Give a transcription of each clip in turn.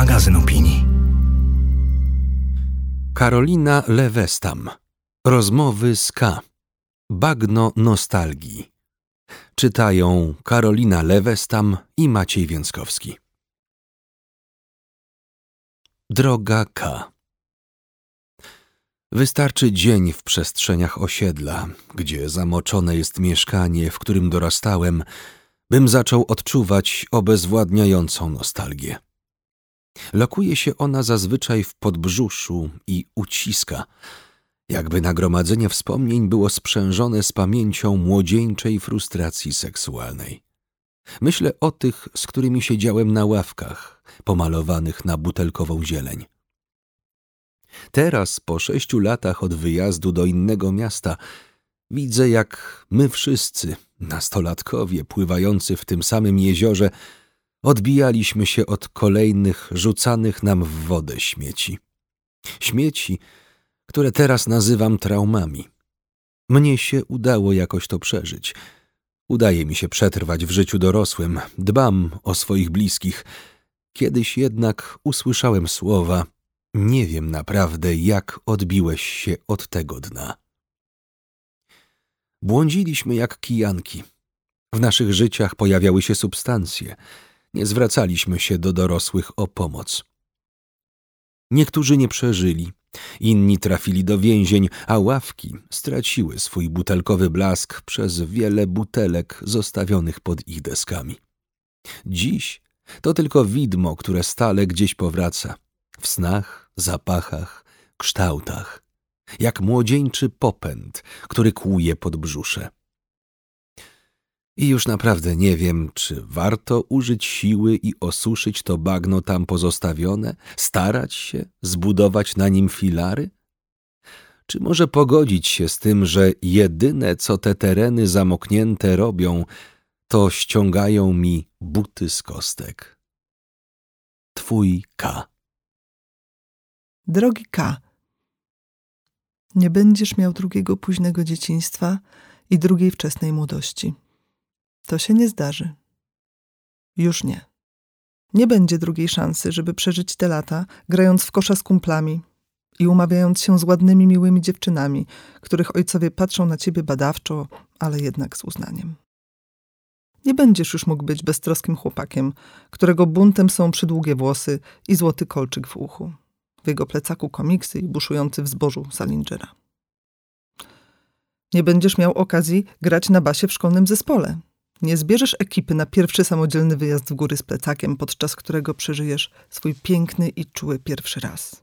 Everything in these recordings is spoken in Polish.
magazyn opinii. Karolina Lewestam. Rozmowy z K. Bagno nostalgii. Czytają Karolina Lewestam i Maciej Więckowski. Droga K. Wystarczy dzień w przestrzeniach osiedla, gdzie zamoczone jest mieszkanie, w którym dorastałem, bym zaczął odczuwać obezwładniającą nostalgię. Lokuje się ona zazwyczaj w podbrzuszu i uciska, jakby nagromadzenie wspomnień było sprzężone z pamięcią młodzieńczej frustracji seksualnej. Myślę o tych, z którymi siedziałem na ławkach, pomalowanych na butelkową zieleń. Teraz, po sześciu latach od wyjazdu do innego miasta, widzę, jak my wszyscy, nastolatkowie pływający w tym samym jeziorze, odbijaliśmy się od kolejnych rzucanych nam w wodę śmieci. Śmieci, które teraz nazywam traumami. Mnie się udało jakoś to przeżyć. Udaje mi się przetrwać w życiu dorosłym, dbam o swoich bliskich. Kiedyś jednak usłyszałem słowa: Nie wiem naprawdę, jak odbiłeś się od tego dna. Błądziliśmy jak kijanki. W naszych życiach pojawiały się substancje. Nie zwracaliśmy się do dorosłych o pomoc. Niektórzy nie przeżyli, inni trafili do więzień, a ławki straciły swój butelkowy blask przez wiele butelek zostawionych pod ich deskami. Dziś to tylko widmo, które stale gdzieś powraca w snach, zapachach, kształtach jak młodzieńczy popęd, który kłuje pod brzusze. I już naprawdę nie wiem, czy warto użyć siły i osuszyć to bagno tam pozostawione, starać się zbudować na nim filary? Czy może pogodzić się z tym, że jedyne, co te tereny zamoknięte robią, to ściągają mi buty z kostek? Twój K. Drogi K. Nie będziesz miał drugiego późnego dzieciństwa i drugiej wczesnej młodości. To się nie zdarzy. Już nie. Nie będzie drugiej szansy, żeby przeżyć te lata, grając w kosza z kumplami i umawiając się z ładnymi, miłymi dziewczynami, których ojcowie patrzą na ciebie badawczo, ale jednak z uznaniem. Nie będziesz już mógł być beztroskim chłopakiem, którego buntem są przydługie włosy i złoty kolczyk w uchu w jego plecaku komiksy i buszujący w zbożu Salingera. Nie będziesz miał okazji grać na basie w szkolnym zespole. Nie zbierzesz ekipy na pierwszy samodzielny wyjazd w góry z plecakiem, podczas którego przeżyjesz swój piękny i czuły pierwszy raz.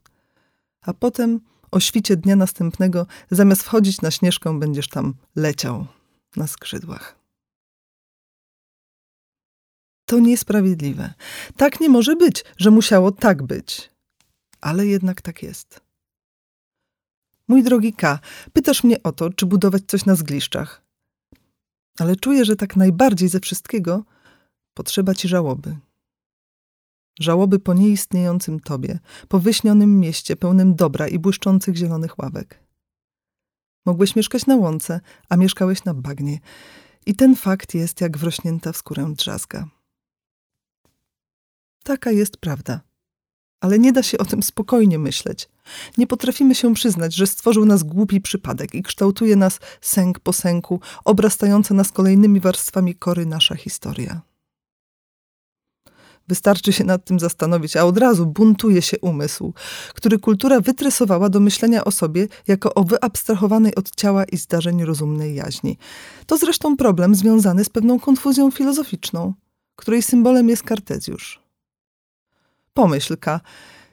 A potem, o świcie dnia następnego, zamiast wchodzić na śnieżkę, będziesz tam leciał na skrzydłach. To niesprawiedliwe. Tak nie może być, że musiało tak być ale jednak tak jest. Mój drogi K, pytasz mnie o to, czy budować coś na zgliszczach. Ale czuję, że tak najbardziej ze wszystkiego potrzeba ci żałoby. Żałoby po nieistniejącym tobie, po wyśnionym mieście pełnym dobra i błyszczących zielonych ławek. Mogłeś mieszkać na łące, a mieszkałeś na bagnie. I ten fakt jest jak wrośnięta w skórę drzazga. Taka jest prawda ale nie da się o tym spokojnie myśleć. Nie potrafimy się przyznać, że stworzył nas głupi przypadek i kształtuje nas sęk po sęku, obrastająca nas kolejnymi warstwami kory nasza historia. Wystarczy się nad tym zastanowić, a od razu buntuje się umysł, który kultura wytresowała do myślenia o sobie jako o wyabstrahowanej od ciała i zdarzeń rozumnej jaźni. To zresztą problem związany z pewną konfuzją filozoficzną, której symbolem jest Kartezjusz. Pomyślka,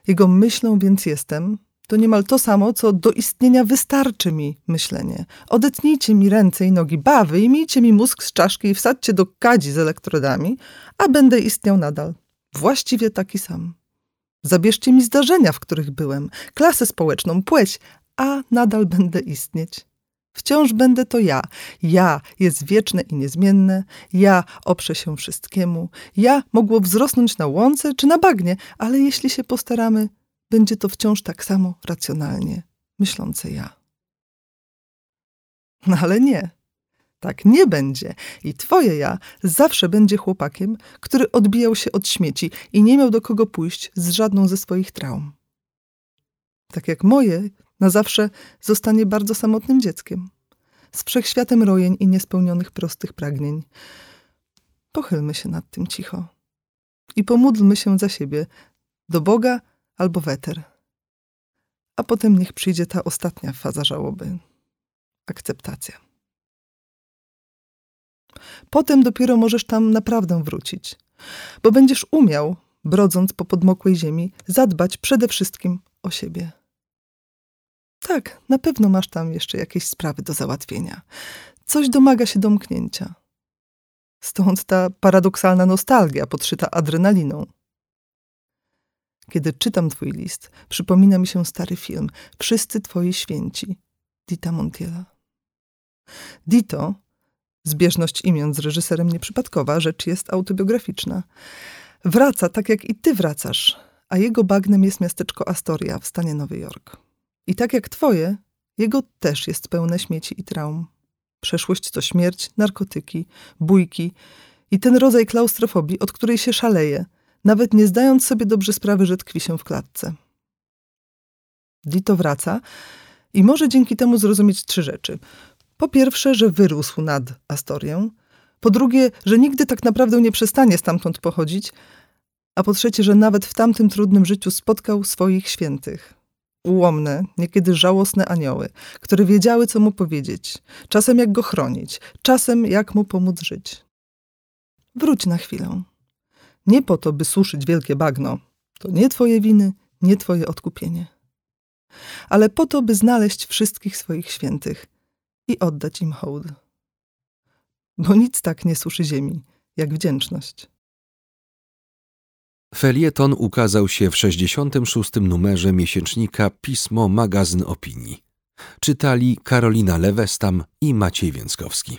jego myślą więc jestem, to niemal to samo, co do istnienia wystarczy mi myślenie. Odetnijcie mi ręce i nogi, ba, wyjmijcie mi mózg z czaszki i wsadźcie do kadzi z elektrodami, a będę istniał nadal. Właściwie taki sam. Zabierzcie mi zdarzenia, w których byłem, klasę społeczną, płeć, a nadal będę istnieć. Wciąż będę to ja. Ja jest wieczne i niezmienne. Ja oprze się wszystkiemu. Ja mogło wzrosnąć na łące czy na bagnie, ale jeśli się postaramy, będzie to wciąż tak samo racjonalnie myślące ja. No ale nie. Tak nie będzie. I twoje ja zawsze będzie chłopakiem, który odbijał się od śmieci i nie miał do kogo pójść z żadną ze swoich traum. Tak jak moje, na zawsze zostanie bardzo samotnym dzieckiem, z wszechświatem rojeń i niespełnionych prostych pragnień. Pochylmy się nad tym cicho i pomódlmy się za siebie do Boga albo weter. A potem niech przyjdzie ta ostatnia faza żałoby akceptacja. Potem dopiero możesz tam naprawdę wrócić, bo będziesz umiał, brodząc po podmokłej ziemi, zadbać przede wszystkim o siebie. Tak, na pewno masz tam jeszcze jakieś sprawy do załatwienia. Coś domaga się domknięcia. Stąd ta paradoksalna nostalgia podszyta adrenaliną. Kiedy czytam twój list, przypomina mi się stary film Wszyscy twoi święci Dita Montiela. Dito, zbieżność imion z reżyserem nieprzypadkowa, rzecz jest autobiograficzna. Wraca tak jak i ty wracasz, a jego bagnem jest miasteczko Astoria w stanie Nowy Jork. I tak jak twoje, jego też jest pełne śmieci i traum. Przeszłość to śmierć, narkotyki, bójki i ten rodzaj klaustrofobii, od której się szaleje, nawet nie zdając sobie dobrze sprawy, że tkwi się w klatce. Dito wraca i może dzięki temu zrozumieć trzy rzeczy. Po pierwsze, że wyrósł nad Astorię. Po drugie, że nigdy tak naprawdę nie przestanie stamtąd pochodzić. A po trzecie, że nawet w tamtym trudnym życiu spotkał swoich świętych. Ułomne, niekiedy żałosne anioły, które wiedziały, co mu powiedzieć, czasem jak go chronić, czasem jak mu pomóc żyć. Wróć na chwilę. Nie po to, by suszyć wielkie bagno. To nie twoje winy, nie twoje odkupienie. Ale po to, by znaleźć wszystkich swoich świętych i oddać im hołd. Bo nic tak nie suszy ziemi, jak wdzięczność. Felieton ukazał się w 66. numerze miesięcznika Pismo Magazyn Opinii. Czytali Karolina Lewestam i Maciej Więckowski.